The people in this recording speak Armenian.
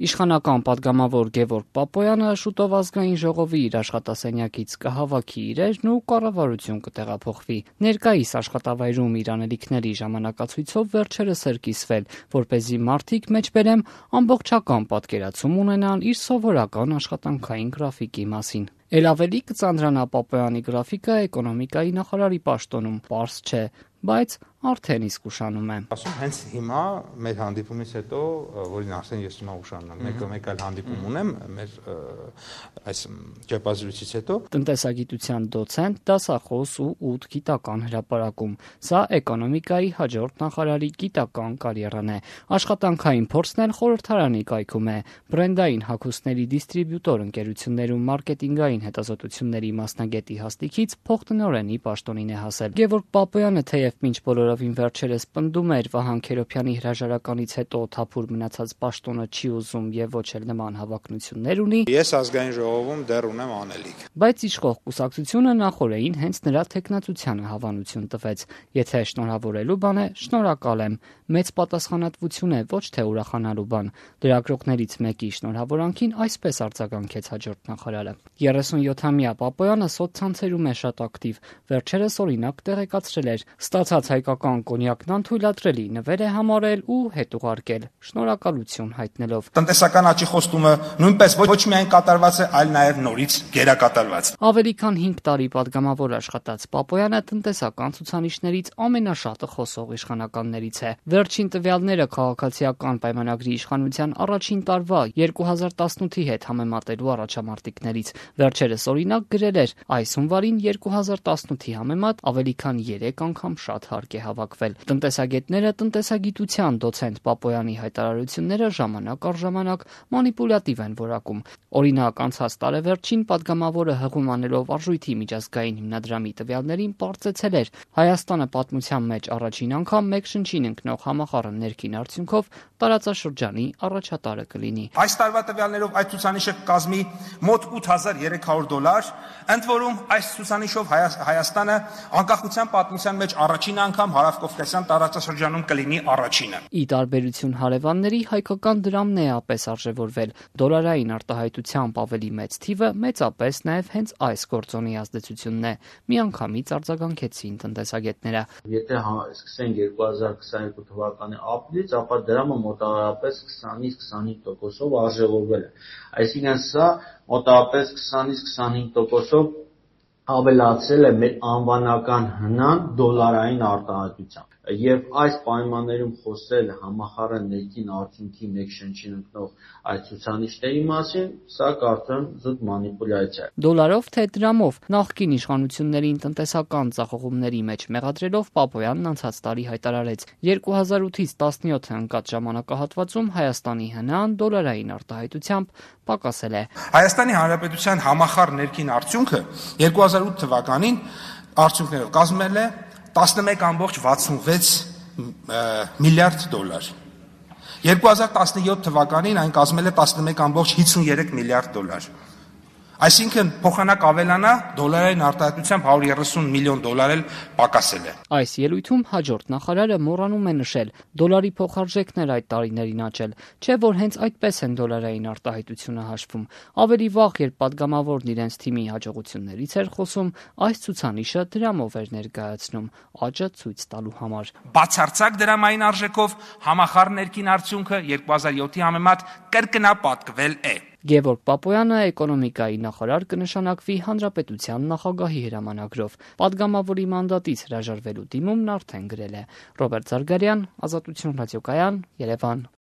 Իշխանական падգամավոր Գևորգ Պապոյանը շուտով ազգային ժողովի իր աշխատասենյակից կհավաքի իրերն ու կառավարություն կտեղափոխվի։ Ներկայիս աշխատավայրում իր անելիքների ժամանակացույցով վերջերս էր կիսվել, որ เป զի մարդիկ մեջբերեմ ամբողջական պատկերացում ունենան իր սովորական աշխատանքային գրաֆիկի մասին։ Էլ ավելի կծանրանա Պապոյանի գրաֆիկը էկոնոմիկայի նախարարի պաշտոնում, པարզ չէ բայց արդեն իսկ ուշանում է։ Ասում հենց հիմա մեր հանդիպումից հետո, որին ասեն ես հիմա ուշանում եմ, մեկ մեկ այլ հանդիպում ունեմ մեր այս ճեպազրույցից հետո։ Տնտեսագիտության դոցենտ, դասախոս ու 8 գիտական հրապարակում։ Սա էկոնոմիկայի հաջորդ նախարարի գիտական կարիերան է։ Աշխատանքային փորձն էլ խորհրդարանի կայքում է։ Բրենդային հագուստների դիստրիբյուտոր ընկերություններում մարքեթինգային հետազոտությունների մասնագետի հաստիքից փոխտնօրենի պաշտոնին է հասել։ Գևորգ Պապոյանը թեև մինչ բոլոր բոլորովին վերջերս պնդում էր Վահան Քերոբյանի հրաժարականից հետո թափուր մնացած պաշտոնը չի ուզում եւ ոչ էլ նման հավակնություններ ունի։ Ես ազգային ժողովում դեռ ունեմ անելիք։ Բայց իշխող կուսակցությունը նախորդին հենց նրա տեխնացությանը հավանություն տվեց։ Եթե շնորհավորելու բան է, շնորհակալ եմ։ Մեծ պատասխանատվություն է, ոչ թե ուրախանալու բան։ Լրագրողներից մեկի շնորհավորանքին այսպես արձագանքեց հաջորդ նախարարը։ 37-ամյա Պապոյանը սոցցանցերում է շատ ակտիվ։ Վերջերս օրինակ տեղեկացրել էր մտածած հայկական կոնյակնան թույլատրելի նվեր է համարել ու հետ ուղարկել, շնորհակալություն հայտնելով։ Տնտեսական աճի խոստումը նույնպես ոչ միայն կատարված է, այլ նաև նորից գերակատարված։ Ավելի քան 5 տարի падգամավոր աշխատած Պապոյանը տնտեսական ցուցանիշներից ամենաշատը խոսող իշխանականներից է։ Վերջին տվյալները քաղաքացիական պայմանագրի իշխանության առաջին տարվա 2018-ի հետ համեմատելու առաջամարտիկներից։ Վերջերս օրինակ գրել էր. Այս հունվարին 2018-ի համեմատ ավելի քան 3 անգամ շատ շատ հարկ է հավաքվել։ Տնտեսագետները տնտեսագիտության դոցենտ Պապոյանի հայտարարությունները ժամանակ առ ժամանակ մանիպուլյատիվ են որակում։ Օրինակ, անցած տարեվերջին падգամավորը հղում անելով արժույթի միջազգային հիմնադրամի տվյալներին բարձեցել էր Հայաստանը պատմության մեջ առաջին անգամ մեկ շնչին ընկնող համախառը ներքին արդյունքով տարածաշրջանի առաջատարը կլինի։ Այս տարվա տվյալներով այդ ցուցանիշը կազմի մոտ 8300 դոլար, ընդ որում այս ցուցանիշով Հայաստանը անկախության պատմության մեջ առաջ առաջին անգամ հարավկովկասյան տարածաշրջանում կլինի առաջինը։ Ի տարբերություն հարևանների հայկական դրամն է ապես արժևորվել։ Դոլարային արտահայտությամբ ավելի մեծ թիվը մեծապես նաև հենց այս գործոնի ազդեցությունն է։ Միանգամից արձագանքեցին տնտեսագետները։ Եթե հա, սկսենք 2022 թվականի ապրիլից, ապա դրամը մոտավորապես 20-ից 25%-ով արժևորվել է։ Այսինքն սա մոտավորապես 20-ից 25%-ով ավելացրել է մեր անվանական հնան դոլարային արտահայտությամբ եւ այս պայմաններում խոսել համախառն ներքին արդյունքի մեկ շնչին ընկնող այդ ցուցանիշների մասին, սա կարծում եմ զուտ մանիպուլյացիա է։ Դոլարով թե դրամով նախկին իշխանություններին տնտեսական ծախողումների մեջ մեղադրելով Պապոյանն անցած տարի հայտարարեց. 2008-ից 17-ը ընկած ժամանակահատվածում Հայաստանի հնան դոլարային արտահայտությամբ պակասել է։ Հայաստանի Հանրապետության համախառն ներքին արդյունքը 2008 թվականին արդյունքներով կազմել է 11.66 միլիարդ դոլար։ 2017 թվականին այն կազմել է 11.53 միլիարդ դոլար։ Այսինքն փոխանակ ավելանա դոլարային արտահայտությամբ 130 միլիոն դոլար էլ պակասել է։ Այս ելույթում հաջորդ նախարարը մոռանում է նշել դոլարի փոխարժեքներ այդ տարիներին աճել, չէ որ հենց այդպես են դոլարային արտահայտությունը հաշվում։ Ավելի վաղ, երբ падգամավորն իրենց թիմի հաջողություններից էր խոսում, այս ցուցանիշը դրամով էր ներկայացնում աճը ցույց տալու համար։ Բացարձակ դրամային արժեքով համախառ ներքին արդյունքը 2007-ի համեմատ կրկնապատկվել է։ Գևորգ Պապոյանը էկոնոմիկայի նախարար կնշանակվի հանրապետության նախագահի հրամանագրով։ Պատգամավորի մանդատից հրաժարվելու դիմումն արդեն գրել է։ Ռոբերտ Զարգարյան, Ազատություն ռադիոկայան, Երևան։